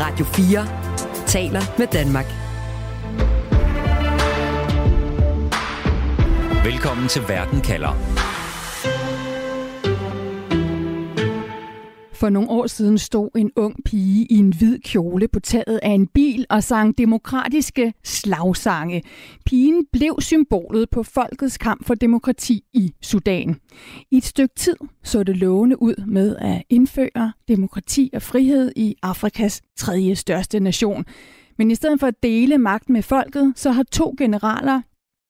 Radio 4 taler med Danmark. Velkommen til Verden kalder. For nogle år siden stod en ung pige i en hvid kjole på taget af en bil og sang demokratiske slagsange. Pigen blev symbolet på folkets kamp for demokrati i Sudan. I et stykke tid så det lovende ud med at indføre demokrati og frihed i Afrikas tredje største nation. Men i stedet for at dele magten med folket, så har to generaler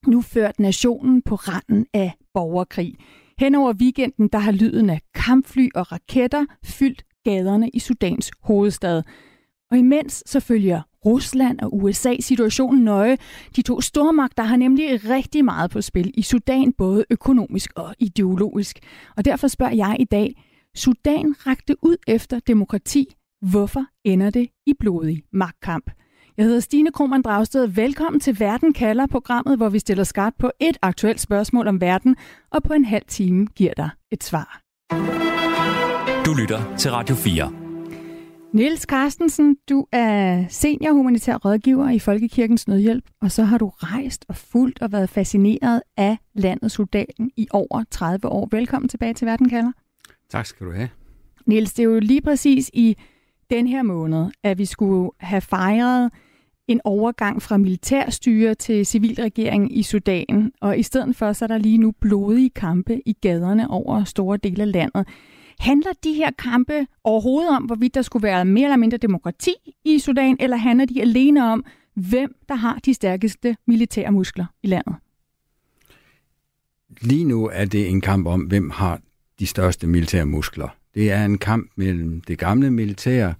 nu ført nationen på randen af borgerkrig. Hen over weekenden der har lyden af kampfly og raketter fyldt gaderne i Sudans hovedstad. Og imens så følger Rusland og USA situationen nøje. De to stormagter har nemlig rigtig meget på spil i Sudan, både økonomisk og ideologisk. Og derfor spørger jeg i dag, Sudan rakte ud efter demokrati. Hvorfor ender det i blodig magtkamp? Jeg hedder Stine Krohmann Dragsted. Velkommen til Verden kalder programmet, hvor vi stiller skarpt på et aktuelt spørgsmål om verden, og på en halv time giver dig et svar. Du lytter til Radio 4. Niels Carstensen, du er senior humanitær rådgiver i Folkekirkens Nødhjælp, og så har du rejst og fulgt og været fascineret af landet Sudan i over 30 år. Velkommen tilbage til Verden kalder. Tak skal du have. Niels, det er jo lige præcis i den her måned, at vi skulle have fejret en overgang fra militærstyre til civilregering i Sudan, og i stedet for så er der lige nu blodige kampe i gaderne over store dele af landet. Handler de her kampe overhovedet om, hvorvidt der skulle være mere eller mindre demokrati i Sudan, eller handler de alene om, hvem der har de stærkeste militære muskler i landet? Lige nu er det en kamp om, hvem har de største militære muskler. Det er en kamp mellem det gamle militær,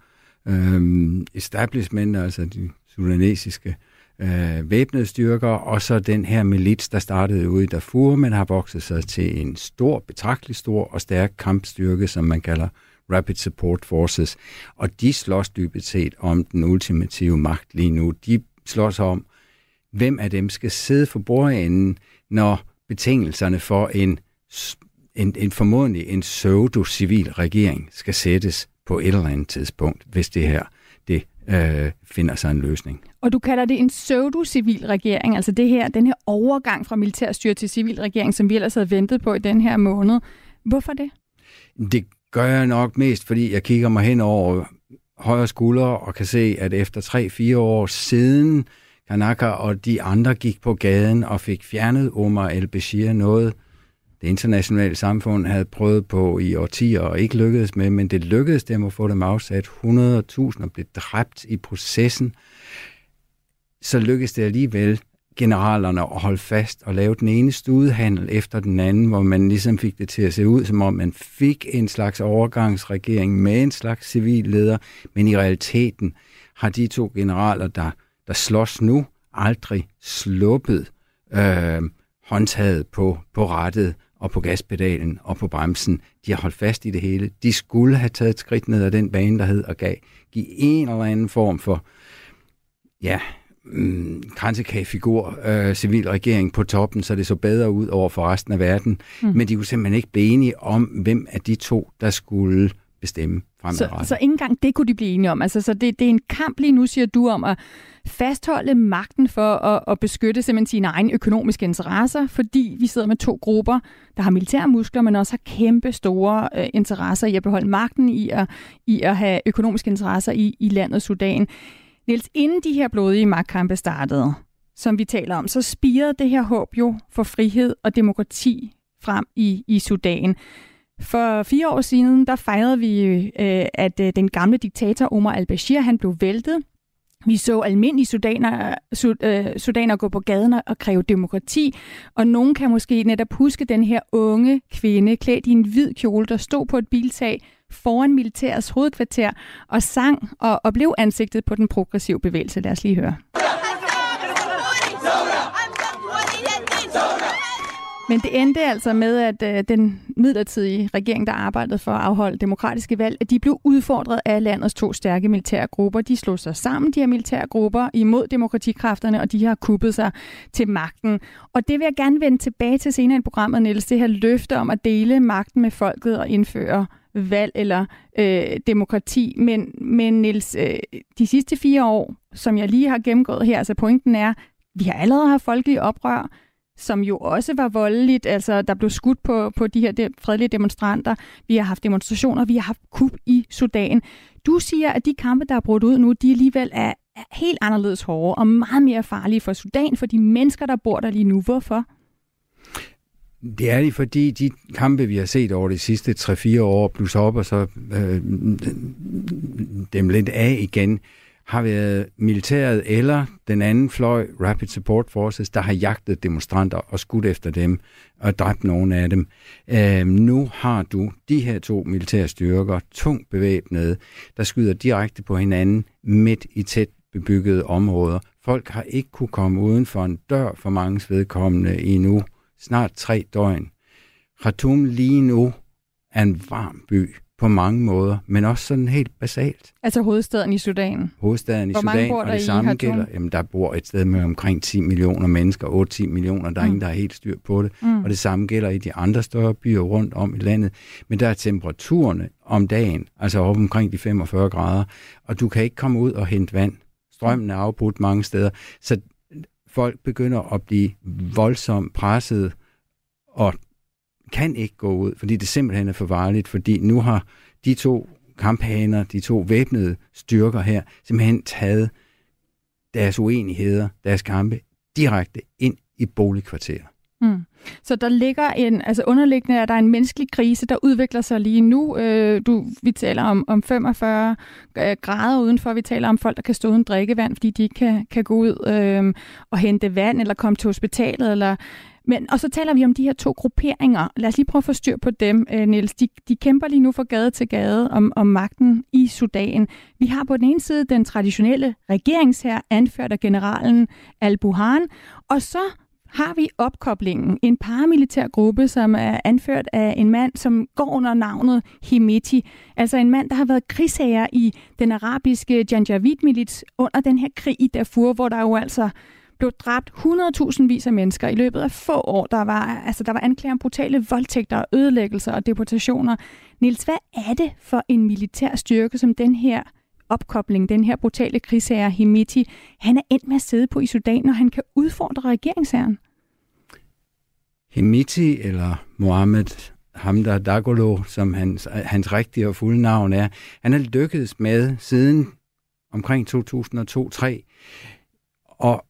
øhm, establishment, altså de sudanesiske øh, væbnede styrker, og så den her milits, der startede ude i Darfur, men har vokset sig til en stor, betragtelig stor og stærk kampstyrke, som man kalder Rapid Support Forces. Og de slås dybest set om den ultimative magt lige nu. De slås om, hvem af dem skal sidde for bordenden, når betingelserne for en, en, en formodentlig en pseudo-civil regering skal sættes på et eller andet tidspunkt, hvis det her øh, finder sig en løsning. Og du kalder det en pseudo-civil regering, altså det her, den her overgang fra militærstyre til civil regering, som vi ellers havde ventet på i den her måned. Hvorfor det? Det gør jeg nok mest, fordi jeg kigger mig hen over højre skuldre og kan se, at efter 3-4 år siden Kanaka og de andre gik på gaden og fik fjernet Omar el-Bashir noget, det internationale samfund havde prøvet på i årtier og ikke lykkedes med, men det lykkedes dem at få dem afsat. 100.000 blev dræbt i processen. Så lykkedes det alligevel generalerne at holde fast og lave den ene studehandel efter den anden, hvor man ligesom fik det til at se ud, som om man fik en slags overgangsregering med en slags civilleder, men i realiteten har de to generaler, der, der slås nu, aldrig sluppet øh, håndtaget på, på rettet og på gaspedalen og på bremsen. De har holdt fast i det hele. De skulle have taget et skridt ned ad den bane, der hed at gav, give en eller anden form for ja, mm, kransekagefigur, øh, civil regering på toppen, så det så bedre ud over for resten af verden. Mm. Men de kunne simpelthen ikke blive enige om, hvem af de to, der skulle bestemme fremadrettet. Så, så ikke engang det kunne de blive enige om. Altså, så det, det er en kamp lige nu, siger du, om at fastholde magten for at, at beskytte simpelthen sine egne økonomiske interesser, fordi vi sidder med to grupper, der har militære muskler, men også har kæmpe store øh, interesser i at beholde magten, i at, i at have økonomiske interesser i, i landet Sudan. Niels, inden de her blodige magtkampe startede, som vi taler om, så spirede det her håb jo for frihed og demokrati frem i, i Sudan. For fire år siden, der fejrede vi, øh, at øh, den gamle diktator Omar al-Bashir, han blev væltet. Vi så almindelige sudaner, øh, sudaner gå på gaden og kræve demokrati, og nogen kan måske netop huske den her unge kvinde klædt i en hvid kjole, der stod på et biltag foran militærets hovedkvarter og sang og, og blev ansigtet på den progressive bevægelse. Lad os lige høre. Men det endte altså med, at øh, den midlertidige regering, der arbejdede for at afholde demokratiske valg, at de blev udfordret af landets to stærke militære grupper. De slog sig sammen, de her militære grupper, imod demokratikræfterne, og de har kuppet sig til magten. Og det vil jeg gerne vende tilbage til senere i programmet, Niels. Det her løfte om at dele magten med folket og indføre valg eller øh, demokrati. Men, men Niels, øh, de sidste fire år, som jeg lige har gennemgået her, altså pointen er, vi har allerede haft folkelige oprør, som jo også var voldeligt. Altså, der blev skudt på, på de her de, fredelige demonstranter. Vi har haft demonstrationer, vi har haft kup i Sudan. Du siger, at de kampe, der er brudt ud nu, de alligevel er, er helt anderledes hårde og meget mere farlige for Sudan, for de mennesker, der bor der lige nu. Hvorfor? Det er det, fordi de kampe, vi har set over de sidste 3-4 år, plus op og så øh, dem lidt af igen, har været militæret eller den anden fløj, Rapid Support Forces, der har jagtet demonstranter og skudt efter dem og dræbt nogle af dem. Øh, nu har du de her to militære styrker, tungt bevæbnede, der skyder direkte på hinanden midt i tæt bebyggede områder. Folk har ikke kunne komme uden for en dør for mange vedkommende i nu snart tre døgn. Khartoum lige nu er en varm by på mange måder, men også sådan helt basalt. Altså hovedstaden i Sudan? Hovedstaden i Hvor Sudan, og det samme gælder, jamen der bor et sted med omkring 10 millioner mennesker, 8-10 millioner, der er mm. ingen, der er helt styr på det, mm. og det samme gælder i de andre større byer rundt om i landet, men der er temperaturerne om dagen, altså op omkring de 45 grader, og du kan ikke komme ud og hente vand. Strømmen er afbrudt mange steder, så folk begynder at blive voldsomt presset og kan ikke gå ud, fordi det simpelthen er for varligt, fordi nu har de to kamphaner, de to væbnede styrker her, simpelthen taget deres uenigheder, deres kampe direkte ind i boligkvarterer. Mm. Så der ligger en, altså underliggende er der en menneskelig krise, der udvikler sig lige nu. Øh, du, vi taler om, om 45 øh, grader udenfor, vi taler om folk, der kan stå uden drikkevand, fordi de ikke kan, kan gå ud øh, og hente vand, eller komme til hospitalet, eller men, og så taler vi om de her to grupperinger. Lad os lige prøve at få styr på dem, øh, Niels. De, de kæmper lige nu fra gade til gade om, om magten i Sudan. Vi har på den ene side den traditionelle regeringsher, anført af generalen Al-Buhan, og så har vi opkoblingen, en paramilitær gruppe, som er anført af en mand, som går under navnet Himeti. Altså en mand, der har været krigsherre i den arabiske Janjaweed-milits under den her krig i Darfur, hvor der jo altså blev dræbt 100.000 vis af mennesker i løbet af få år. Der var, altså, der var anklager om brutale voldtægter, ødelæggelser og deportationer. Nils, hvad er det for en militær styrke, som den her opkobling, den her brutale krigsherre Himiti, han er endt med at sidde på i Sudan, og han kan udfordre regeringsherren? Himiti, eller Mohammed Hamda Dagolo, som hans, hans rigtige og fulde navn er, han er lykkedes med siden omkring 2002-3 og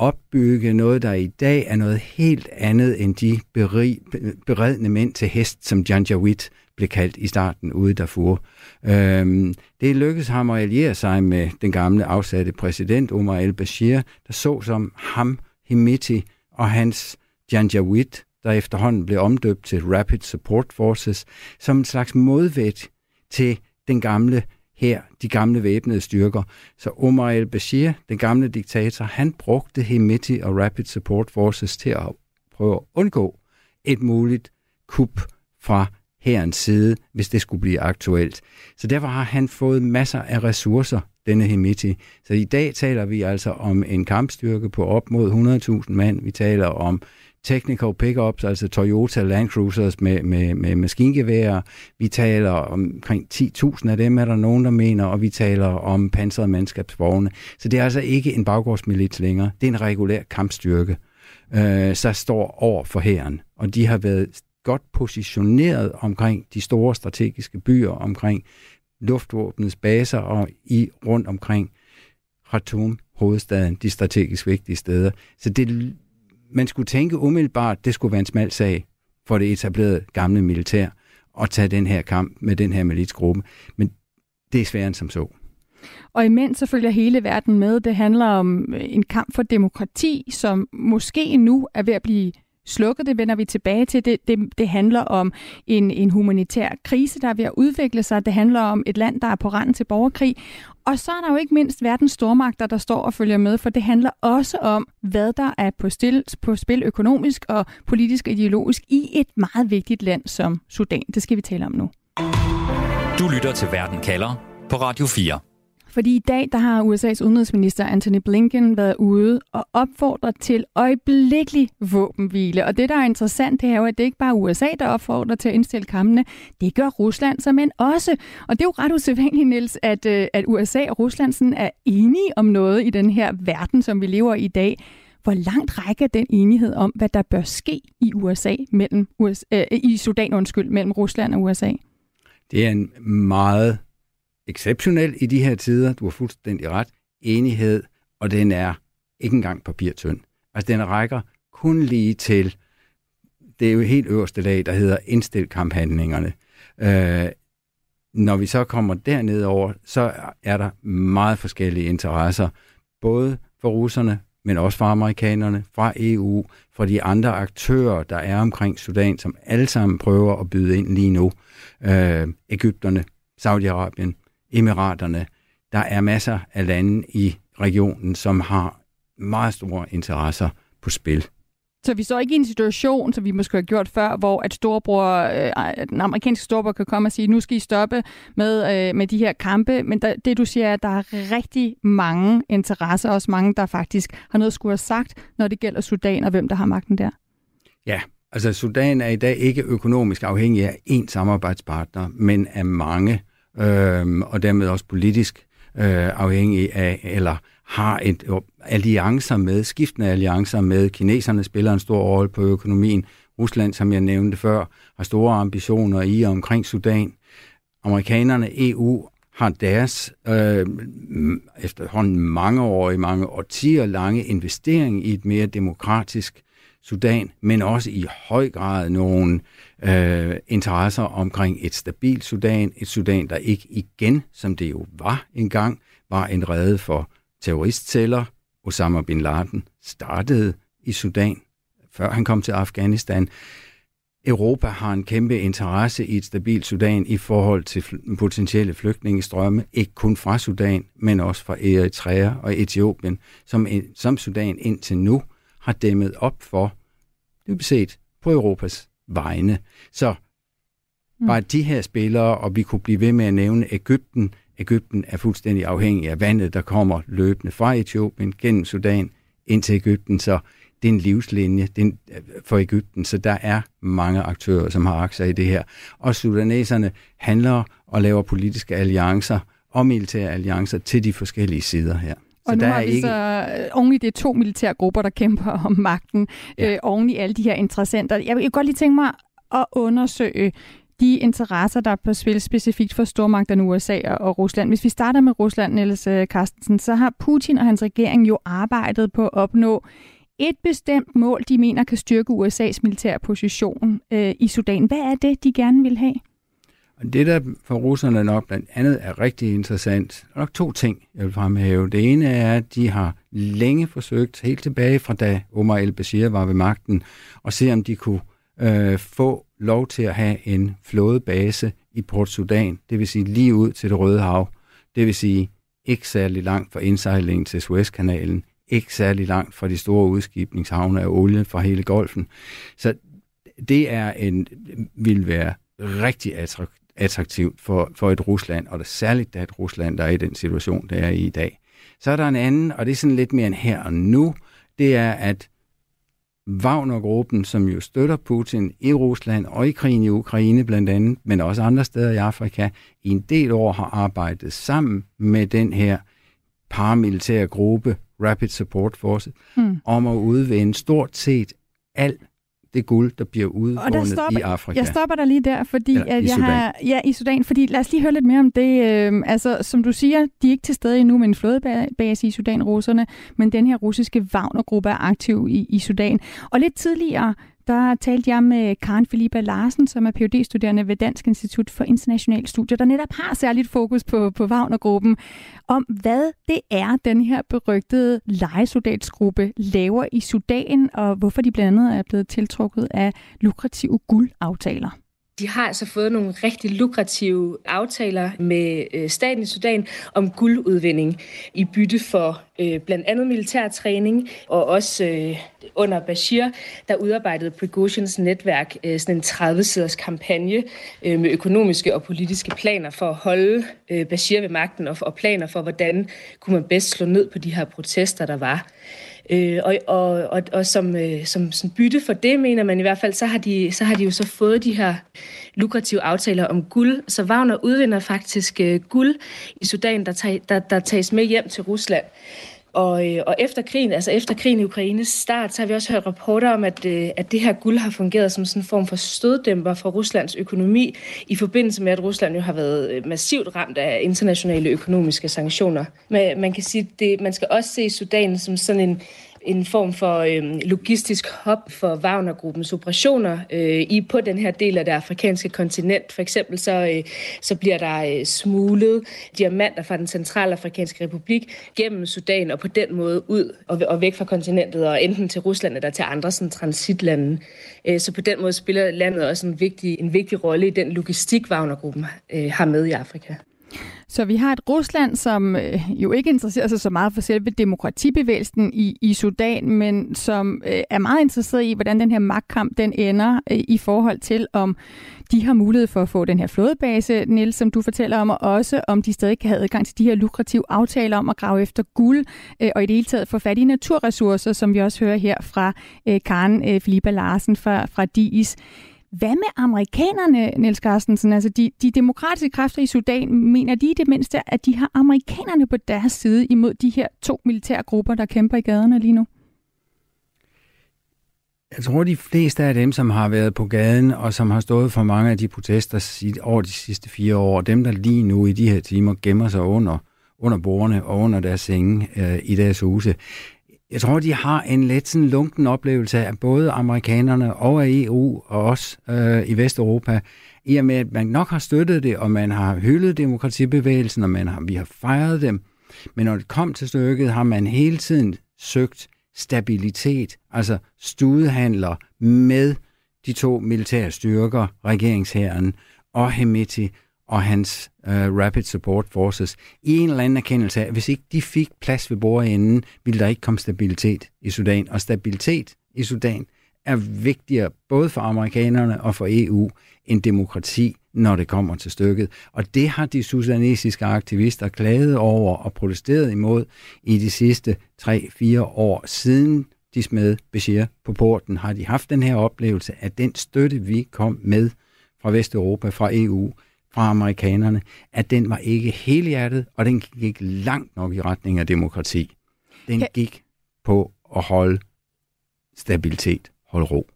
opbygge noget, der i dag er noget helt andet end de berig, beredne mænd til hest, som Janjaweed blev kaldt i starten ude Darfur. Øhm, det lykkedes ham at alliere sig med den gamle afsatte præsident Omar al-Bashir, der så som ham, Himiti og hans Janjaweed, der efterhånden blev omdøbt til Rapid Support Forces, som en slags modvægt til den gamle her, de gamle væbnede styrker. Så Omar el-Bashir, den gamle diktator, han brugte Hemeti og Rapid Support Forces til at prøve at undgå et muligt kup fra herrens side, hvis det skulle blive aktuelt. Så derfor har han fået masser af ressourcer, denne Hemeti. Så i dag taler vi altså om en kampstyrke på op mod 100.000 mand. Vi taler om technical pickups, altså Toyota Land Cruisers med, med, med maskingeværer. Vi taler om omkring 10.000 af dem, er der nogen, der mener, og vi taler om pansrede mandskabsvogne. Så det er altså ikke en baggårdsmilits længere. Det er en regulær kampstyrke, øh, så står over for hæren. Og de har været godt positioneret omkring de store strategiske byer, omkring luftvåbnets baser og i rundt omkring Khartoum, hovedstaden, de strategisk vigtige steder. Så det man skulle tænke umiddelbart, det skulle være en smal sag for det etablerede gamle militær at tage den her kamp med den her militsgruppe. Men det er sværere end som så. Og imens så følger hele verden med. Det handler om en kamp for demokrati, som måske nu er ved at blive slukket. Det vender vi tilbage til. Det, det, det handler om en, en humanitær krise, der er ved at udvikle sig. Det handler om et land, der er på randen til borgerkrig. Og så er der jo ikke mindst verdens stormagter, der står og følger med, for det handler også om, hvad der er på, stil, på spil økonomisk og politisk og ideologisk i et meget vigtigt land som Sudan. Det skal vi tale om nu. Du lytter til Verden kalder på Radio 4. Fordi i dag der har USA's udenrigsminister Anthony Blinken været ude og opfordret til øjeblikkelig våbenhvile. Og det, der er interessant, det er jo, at det ikke bare er USA, der opfordrer til at indstille kampene. Det gør Rusland så men også. Og det er jo ret usædvanligt, Niels, at, øh, at USA og Rusland sådan er enige om noget i den her verden, som vi lever i i dag. Hvor langt rækker den enighed om, hvad der bør ske i USA mellem USA, øh, i Sudan undskyld, mellem Rusland og USA? Det er en meget exceptionel i de her tider. Du har fuldstændig ret. Enighed, og den er ikke engang papirtynd. Altså, den rækker kun lige til det er jo helt øverste lag, der hedder indstil kamphandlingerne. Øh, når vi så kommer derned over, så er der meget forskellige interesser, både for russerne, men også for amerikanerne, fra EU, fra de andre aktører, der er omkring Sudan, som alle sammen prøver at byde ind lige nu. Øh, Ægypterne, Saudi-Arabien, Emiraterne. Der er masser af lande i regionen, som har meget store interesser på spil. Så vi står ikke i en situation, som vi måske har gjort før, hvor at storebror, øh, den amerikanske storebror kan komme og sige, nu skal I stoppe med, øh, med de her kampe. Men der, det du siger er, at der er rigtig mange interesser, også mange, der faktisk har noget at skulle have sagt, når det gælder Sudan og hvem der har magten der. Ja, altså Sudan er i dag ikke økonomisk afhængig af én samarbejdspartner, men af mange, øh, og dermed også politisk øh, afhængig af, eller har et alliancer med, skiftende alliancer med. Kineserne spiller en stor rolle på økonomien. Rusland, som jeg nævnte før, har store ambitioner i og omkring Sudan. Amerikanerne, EU, har deres øh, efterhånden mange år i mange årtier lange investering i et mere demokratisk Sudan, men også i høj grad nogle øh, interesser omkring et stabilt Sudan, et Sudan, der ikke igen, som det jo var engang, var en redde for terroristceller. Osama bin Laden startede i Sudan, før han kom til Afghanistan. Europa har en kæmpe interesse i et stabilt Sudan i forhold til potentielle flygtningestrømme, ikke kun fra Sudan, men også fra Eritrea og Etiopien, som, som Sudan indtil nu har dæmmet op for, det set, på Europas vegne. Så mm. bare de her spillere, og vi kunne blive ved med at nævne Ægypten, Ægypten er fuldstændig afhængig af vandet, der kommer løbende fra Etiopien gennem Sudan ind til Ægypten, så det er en livslinje det er en, for Ægypten, så der er mange aktører, som har aktier i det her. Og sudaneserne handler og laver politiske alliancer og militære alliancer til de forskellige sider her. Og nu der har vi ikke... så øh, oven i det to militære grupper, der kæmper om magten, ja. øh, oven i alle de her interessenter. Jeg vil godt lige tænke mig at undersøge de interesser, der er på spil specifikt for stormagterne USA og Rusland. Hvis vi starter med Rusland, Niels øh, Carstensen, så har Putin og hans regering jo arbejdet på at opnå et bestemt mål, de mener kan styrke USA's militære position øh, i Sudan. Hvad er det, de gerne vil have? Det, der for russerne nok blandt andet er rigtig interessant, er nok to ting, jeg vil fremhæve. Det ene er, at de har længe forsøgt, helt tilbage fra da Omar el-Bashir var ved magten, at se, om de kunne øh, få lov til at have en flådebase i Port Sudan, det vil sige lige ud til det Røde Hav, det vil sige ikke særlig langt fra indsejlingen til Suezkanalen, ikke særlig langt fra de store udskibningshavne af olie fra hele golfen. Så det er en, vil være rigtig attraktivt for, for et Rusland, og det er særligt da et Rusland, der er i den situation, der er i i dag. Så er der en anden, og det er sådan lidt mere end her og nu, det er, at Wagner-gruppen, som jo støtter Putin i Rusland og i krigen i Ukraine blandt andet, men også andre steder i Afrika, i en del år har arbejdet sammen med den her paramilitære gruppe, Rapid Support Force, mm. om at udvinde stort set al det guld, der bliver udvundet stopper, i Afrika. Jeg stopper der lige der, fordi Eller at jeg Sudan. har ja i Sudan, fordi lad os lige høre lidt mere om det. Øh, altså, som du siger, de er ikke til stede endnu med en flådebase i Sudan, russerne, men den her russiske Wagner-gruppe er aktiv i, i Sudan. Og lidt tidligere, der talte jeg med Karen Filippa Larsen, som er phd studerende ved Dansk Institut for Internationale Studier, der netop har særligt fokus på, på Wagner-gruppen, om hvad det er, den her berygtede legesoldatsgruppe laver i Sudan, og hvorfor de blandt andet er blevet tiltrukket af lukrative guldaftaler. De har altså fået nogle rigtig lukrative aftaler med øh, staten i Sudan om guldudvinding i bytte for øh, blandt andet militærtræning, og også øh, under Bashir, der udarbejdede Prigozhins netværk øh, sådan en 30-siders kampagne øh, med økonomiske og politiske planer for at holde øh, Bashir ved magten, og, og planer for, hvordan kunne man bedst slå ned på de her protester, der var. Øh, og, og, og, og som, øh, som, som bytte for det, mener man i hvert fald, så har, de, så har de jo så fået de her lukrative aftaler om guld. Så Wagner udvinder faktisk øh, guld i Sudan, der, tag, der, der tages med hjem til Rusland. Og, øh, og efter krigen, altså efter krigen i Ukraines start, så har vi også hørt rapporter om, at, øh, at det her guld har fungeret som sådan en form for støddæmper for Ruslands økonomi, i forbindelse med, at Rusland jo har været øh, massivt ramt af internationale økonomiske sanktioner. Men man kan sige, det, man skal også se Sudan som sådan en en form for øh, logistisk hub for Wagner-gruppens operationer øh, i på den her del af det afrikanske kontinent. For eksempel så, øh, så bliver der øh, smuglet diamanter fra den centralafrikanske republik gennem Sudan og på den måde ud og, og væk fra kontinentet og enten til Rusland eller til andre sådan, transitlande. Øh, så på den måde spiller landet også en vigtig, en vigtig rolle i den logistik, Wagner-gruppen øh, har med i Afrika. Så vi har et Rusland, som øh, jo ikke interesserer sig så meget for selve demokratibevægelsen i, i Sudan, men som øh, er meget interesseret i, hvordan den her magtkamp den ender øh, i forhold til, om de har mulighed for at få den her flådebase, Nils, som du fortæller om, og også om de stadig kan have adgang til de her lukrative aftaler om at grave efter guld, og i det hele taget få fat i naturressourcer, som vi også hører her fra Karen øh, Filippa Larsen fra, fra DIS. Hvad med amerikanerne, Niels Carstensen? Altså de, de demokratiske kræfter i Sudan, mener de i det mindste, at de har amerikanerne på deres side imod de her to militære grupper, der kæmper i gaderne lige nu? Jeg tror, de fleste af dem, som har været på gaden, og som har stået for mange af de protester over de sidste fire år, dem, der lige nu i de her timer gemmer sig under, under bordene og under deres senge øh, i deres huse, jeg tror, de har en lidt sådan lunken oplevelse af både amerikanerne og af EU og os øh, i Vesteuropa, i og med, at man nok har støttet det, og man har hyldet demokratibevægelsen, og man har, vi har fejret dem. Men når det kom til stykket, har man hele tiden søgt stabilitet, altså studehandler med de to militære styrker, regeringshæren og Hemeti, og hans uh, Rapid Support Forces i en eller anden erkendelse af, at hvis ikke de fik plads ved bordenden, ville der ikke komme stabilitet i Sudan. Og stabilitet i Sudan er vigtigere både for amerikanerne og for EU end demokrati, når det kommer til stykket. Og det har de sudanesiske aktivister klaget over og protesteret imod i de sidste 3-4 år. Siden de smed Bashir på porten, har de haft den her oplevelse, at den støtte, vi kom med fra Vesteuropa, fra EU, fra amerikanerne, at den var ikke helhjertet, og den gik langt nok i retning af demokrati. Den gik på at holde stabilitet, holde ro.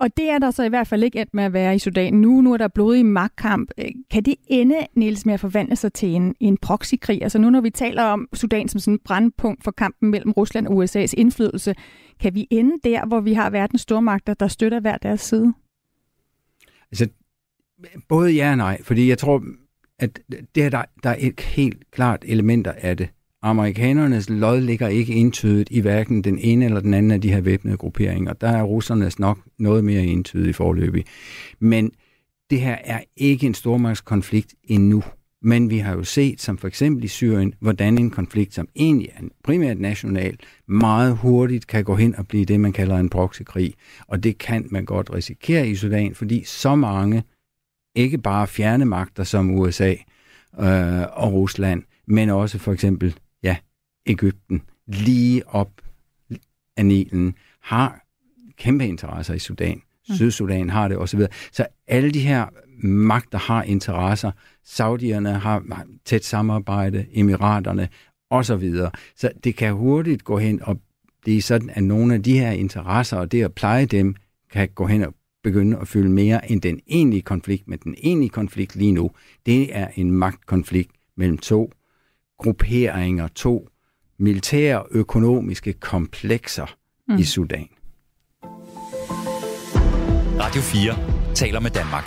Og det er der så i hvert fald ikke et med at være i Sudan nu. Nu er der blodig magtkamp. Kan det ende, Niels, med at forvandle sig til en, en proxykrig? Altså nu, når vi taler om Sudan som sådan en brandpunkt for kampen mellem Rusland og USA's indflydelse, kan vi ende der, hvor vi har verdens stormagter, der støtter hver deres side? Altså, Både ja og nej, fordi jeg tror, at det er der, der er et helt klart elementer af det. Amerikanernes lod ligger ikke entydigt i hverken den ene eller den anden af de her væbnede grupperinger. Der er russernes nok noget mere entydigt i forløbig. Men det her er ikke en stormagtskonflikt endnu. Men vi har jo set, som for eksempel i Syrien, hvordan en konflikt, som egentlig er primært national, meget hurtigt kan gå hen og blive det, man kalder en proxykrig. Og det kan man godt risikere i Sudan, fordi så mange ikke bare fjerne magter som USA øh, og Rusland, men også for eksempel, ja, Ægypten, lige op af Nilen, har kæmpe interesser i Sudan. Mm. Sydsudan har det osv. Så alle de her magter har interesser. Saudierne har tæt samarbejde, Emiraterne osv. Så det kan hurtigt gå hen og blive sådan, at nogle af de her interesser og det at pleje dem, kan gå hen og begynde at fylde mere end den egentlige konflikt. Men den egentlige konflikt lige nu, det er en magtkonflikt mellem to grupperinger, to militære økonomiske komplekser mm. i Sudan. Radio 4 taler med Danmark.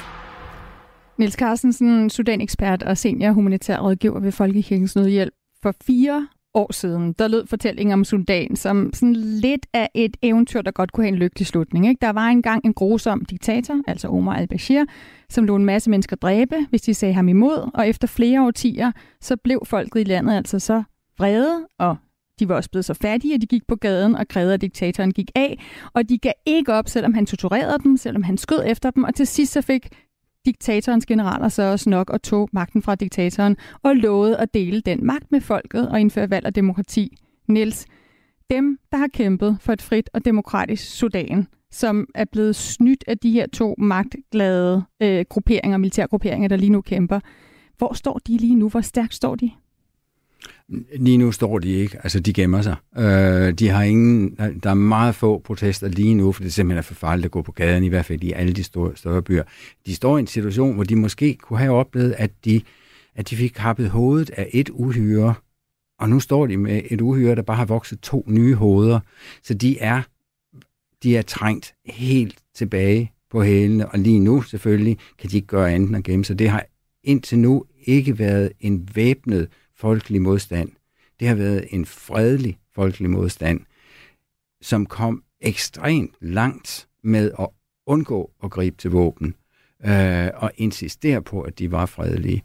Niels Carstensen, Sudan-ekspert og senior humanitær rådgiver ved Folkekirkens Nødhjælp. For fire år siden, der lød fortællingen om Sudan som sådan lidt af et eventyr, der godt kunne have en lykkelig slutning. Ikke? Der var engang en grusom diktator, altså Omar al-Bashir, som lå en masse mennesker dræbe, hvis de sagde ham imod, og efter flere årtier, så blev folket i landet altså så vrede, og de var også blevet så fattige, at de gik på gaden og krævede, at diktatoren gik af. Og de gav ikke op, selvom han torturerede dem, selvom han skød efter dem. Og til sidst så fik diktatorens generaler så også nok og tog magten fra diktatoren og lovede at dele den magt med folket og indføre valg og demokrati. Niels, dem, der har kæmpet for et frit og demokratisk Sudan, som er blevet snydt af de her to magtglade øh, grupperinger, militærgrupperinger, der lige nu kæmper. Hvor står de lige nu? Hvor stærkt står de? Lige nu står de ikke, altså de gemmer sig. Øh, de har ingen, der er meget få protester lige nu, for det simpelthen er for farligt at gå på gaden, i hvert fald i alle de store, større byer. De står i en situation, hvor de måske kunne have oplevet, at de, at de fik kappet hovedet af et uhyre, og nu står de med et uhyre, der bare har vokset to nye hoveder. Så de er, de er trængt helt tilbage på hælene, og lige nu selvfølgelig kan de ikke gøre andet end at gemme sig. Det har indtil nu ikke været en væbnet folkelig modstand. Det har været en fredelig folkelig modstand, som kom ekstremt langt med at undgå at gribe til våben øh, og insistere på, at de var fredelige.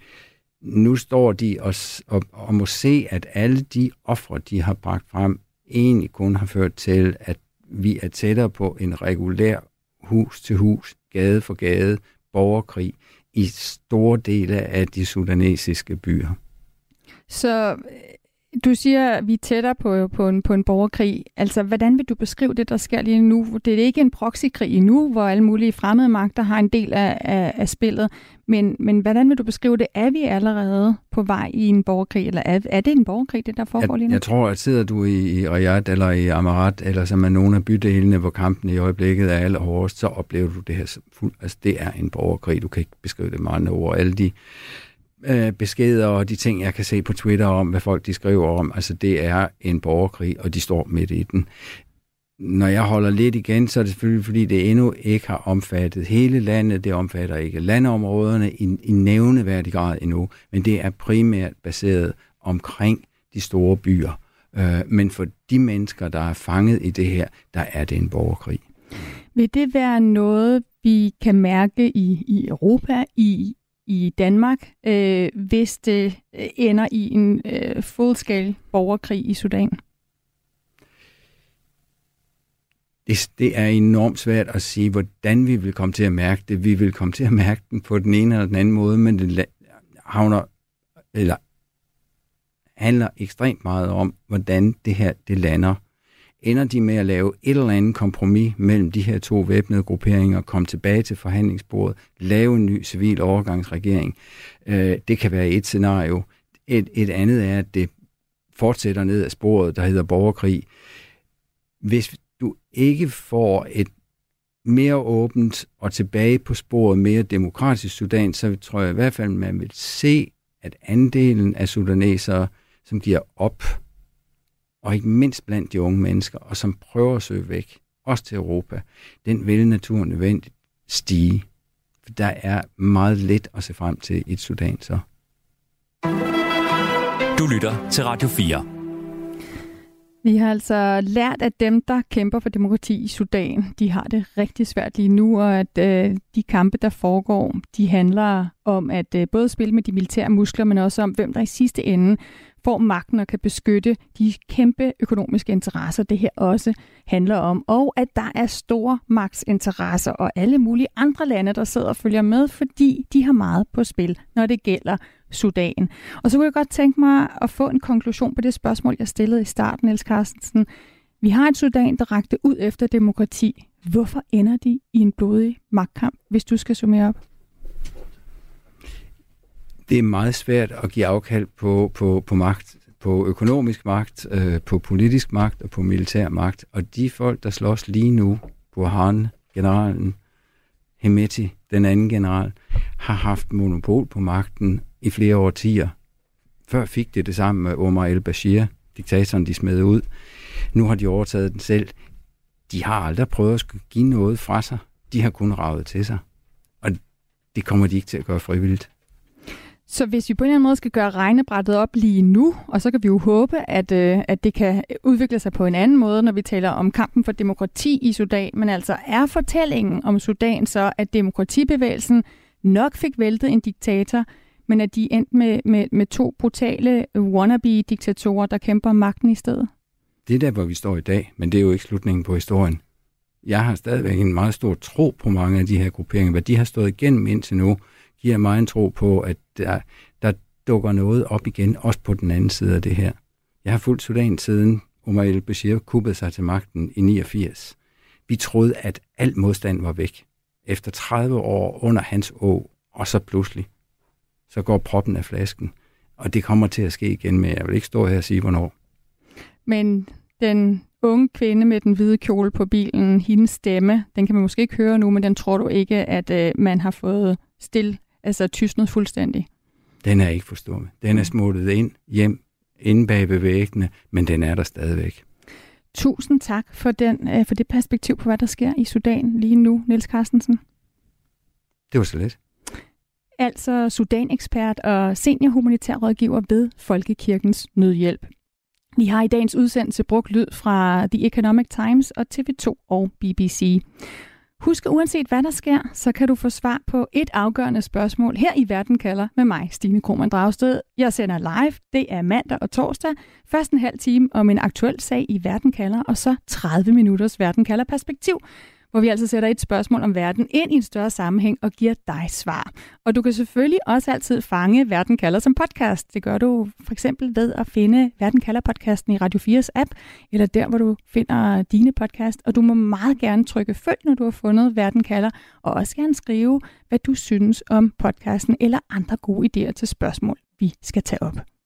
Nu står de og, og, og må se, at alle de ofre, de har bragt frem, egentlig kun har ført til, at vi er tættere på en regulær hus til hus, gade for gade, borgerkrig i store dele af de sudanesiske byer. Så øh, du siger, at vi er tættere på, på, en, på en borgerkrig. Altså, hvordan vil du beskrive det, der sker lige nu? Det er ikke en proxykrig endnu, hvor alle mulige fremmede magter har en del af, af, af spillet. Men, men hvordan vil du beskrive det? Er vi allerede på vej i en borgerkrig, eller er, er det en borgerkrig, det der foregår lige nu? Jeg tror, at sidder du i, i Riyadh eller i Amarat, eller som er nogle af bydelene, hvor kampen i øjeblikket er allerhårdest, så oplever du det her. Fuld, altså, det er en borgerkrig. Du kan ikke beskrive det meget ord. Alle de øh, beskeder og de ting, jeg kan se på Twitter om, hvad folk de skriver om, altså det er en borgerkrig, og de står midt i den. Når jeg holder lidt igen, så er det selvfølgelig, fordi det endnu ikke har omfattet hele landet. Det omfatter ikke landområderne i, i nævneværdig grad endnu, men det er primært baseret omkring de store byer. Øh, men for de mennesker, der er fanget i det her, der er det en borgerkrig. Vil det være noget, vi kan mærke i, i Europa, i i Danmark, øh, hvis det øh, ender i en øh, fuldskal borgerkrig i Sudan? Det, det er enormt svært at sige, hvordan vi vil komme til at mærke det. Vi vil komme til at mærke den på den ene eller den anden måde, men det havner, eller handler ekstremt meget om, hvordan det her det lander ender de med at lave et eller andet kompromis mellem de her to væbnede grupperinger, komme tilbage til forhandlingsbordet, lave en ny civil overgangsregering. Øh, det kan være et scenario. Et, et andet er, at det fortsætter ned ad sporet, der hedder borgerkrig. Hvis du ikke får et mere åbent og tilbage på sporet mere demokratisk Sudan, så tror jeg i hvert fald, man vil se, at andelen af sudanesere, som giver op og ikke mindst blandt de unge mennesker, og som prøver at søge væk, også til Europa, den vil naturen nødvendigt stige. For der er meget let at se frem til i et Sudan så. Du lytter til Radio 4. Vi har altså lært, at dem, der kæmper for demokrati i Sudan, de har det rigtig svært lige nu, og at øh, de kampe, der foregår, de handler om at øh, både spille med de militære muskler, men også om, hvem der i sidste ende får magten og kan beskytte de kæmpe økonomiske interesser, det her også handler om. Og at der er store magtsinteresser og alle mulige andre lande, der sidder og følger med, fordi de har meget på spil, når det gælder Sudan. Og så kunne jeg godt tænke mig at få en konklusion på det spørgsmål, jeg stillede i starten, Niels Carstensen. Vi har et Sudan, der rakte ud efter demokrati. Hvorfor ender de i en blodig magtkamp, hvis du skal summere op? det er meget svært at give afkald på, på, på magt, på økonomisk magt, øh, på politisk magt og på militær magt. Og de folk, der slås lige nu, Burhan, generalen, Hemeti, den anden general, har haft monopol på magten i flere årtier. Før fik det det samme med Omar el-Bashir, diktatoren, de smed ud. Nu har de overtaget den selv. De har aldrig prøvet at skulle give noget fra sig. De har kun ravet til sig. Og det kommer de ikke til at gøre frivilligt. Så hvis vi på en eller anden måde skal gøre regnebrættet op lige nu, og så kan vi jo håbe, at, øh, at det kan udvikle sig på en anden måde, når vi taler om kampen for demokrati i Sudan, men altså er fortællingen om Sudan så, at demokratibevægelsen nok fik væltet en diktator, men at de endte med, med, med to brutale wannabe-diktatorer, der kæmper om magten i stedet? Det er der, hvor vi står i dag, men det er jo ikke slutningen på historien. Jeg har stadigvæk en meget stor tro på mange af de her grupperinger. Hvad de har stået igennem indtil nu, giver mig en tro på, at der, der dukker noget op igen, også på den anden side af det her. Jeg har fulgt Sudan siden Omar el-Bashir kuppede sig til magten i 89. Vi troede, at al modstand var væk. Efter 30 år under hans å, og så pludselig, så går proppen af flasken. Og det kommer til at ske igen, men jeg vil ikke stå her og sige, hvornår. Men den unge kvinde med den hvide kjole på bilen, hendes stemme, den kan man måske ikke høre nu, men den tror du ikke, at øh, man har fået still, altså tystnet fuldstændig? Den er ikke forstået. Den er smuttet ind, hjem, inde bag ved væggene, men den er der stadigvæk. Tusind tak for, den, øh, for det perspektiv på, hvad der sker i Sudan lige nu, Niels Carstensen. Det var så let. Altså Sudan-ekspert og senior humanitær rådgiver ved Folkekirkens Nødhjælp. Vi har i dagens udsendelse brugt lyd fra The Economic Times og TV2 og BBC. Husk, uanset hvad der sker, så kan du få svar på et afgørende spørgsmål her i Verden kalder med mig, Stine Krohmann Dragsted. Jeg sender live, det er mandag og torsdag. Først en halv time om en aktuel sag i Verden kalder, og så 30 minutters Verden kalder perspektiv hvor vi altså sætter et spørgsmål om verden ind i en større sammenhæng og giver dig svar. Og du kan selvfølgelig også altid fange Verden kalder som podcast. Det gør du for eksempel ved at finde Verden kalder podcasten i Radio 4's app, eller der, hvor du finder dine podcast. Og du må meget gerne trykke følg, når du har fundet Verden kalder, og også gerne skrive, hvad du synes om podcasten eller andre gode idéer til spørgsmål, vi skal tage op.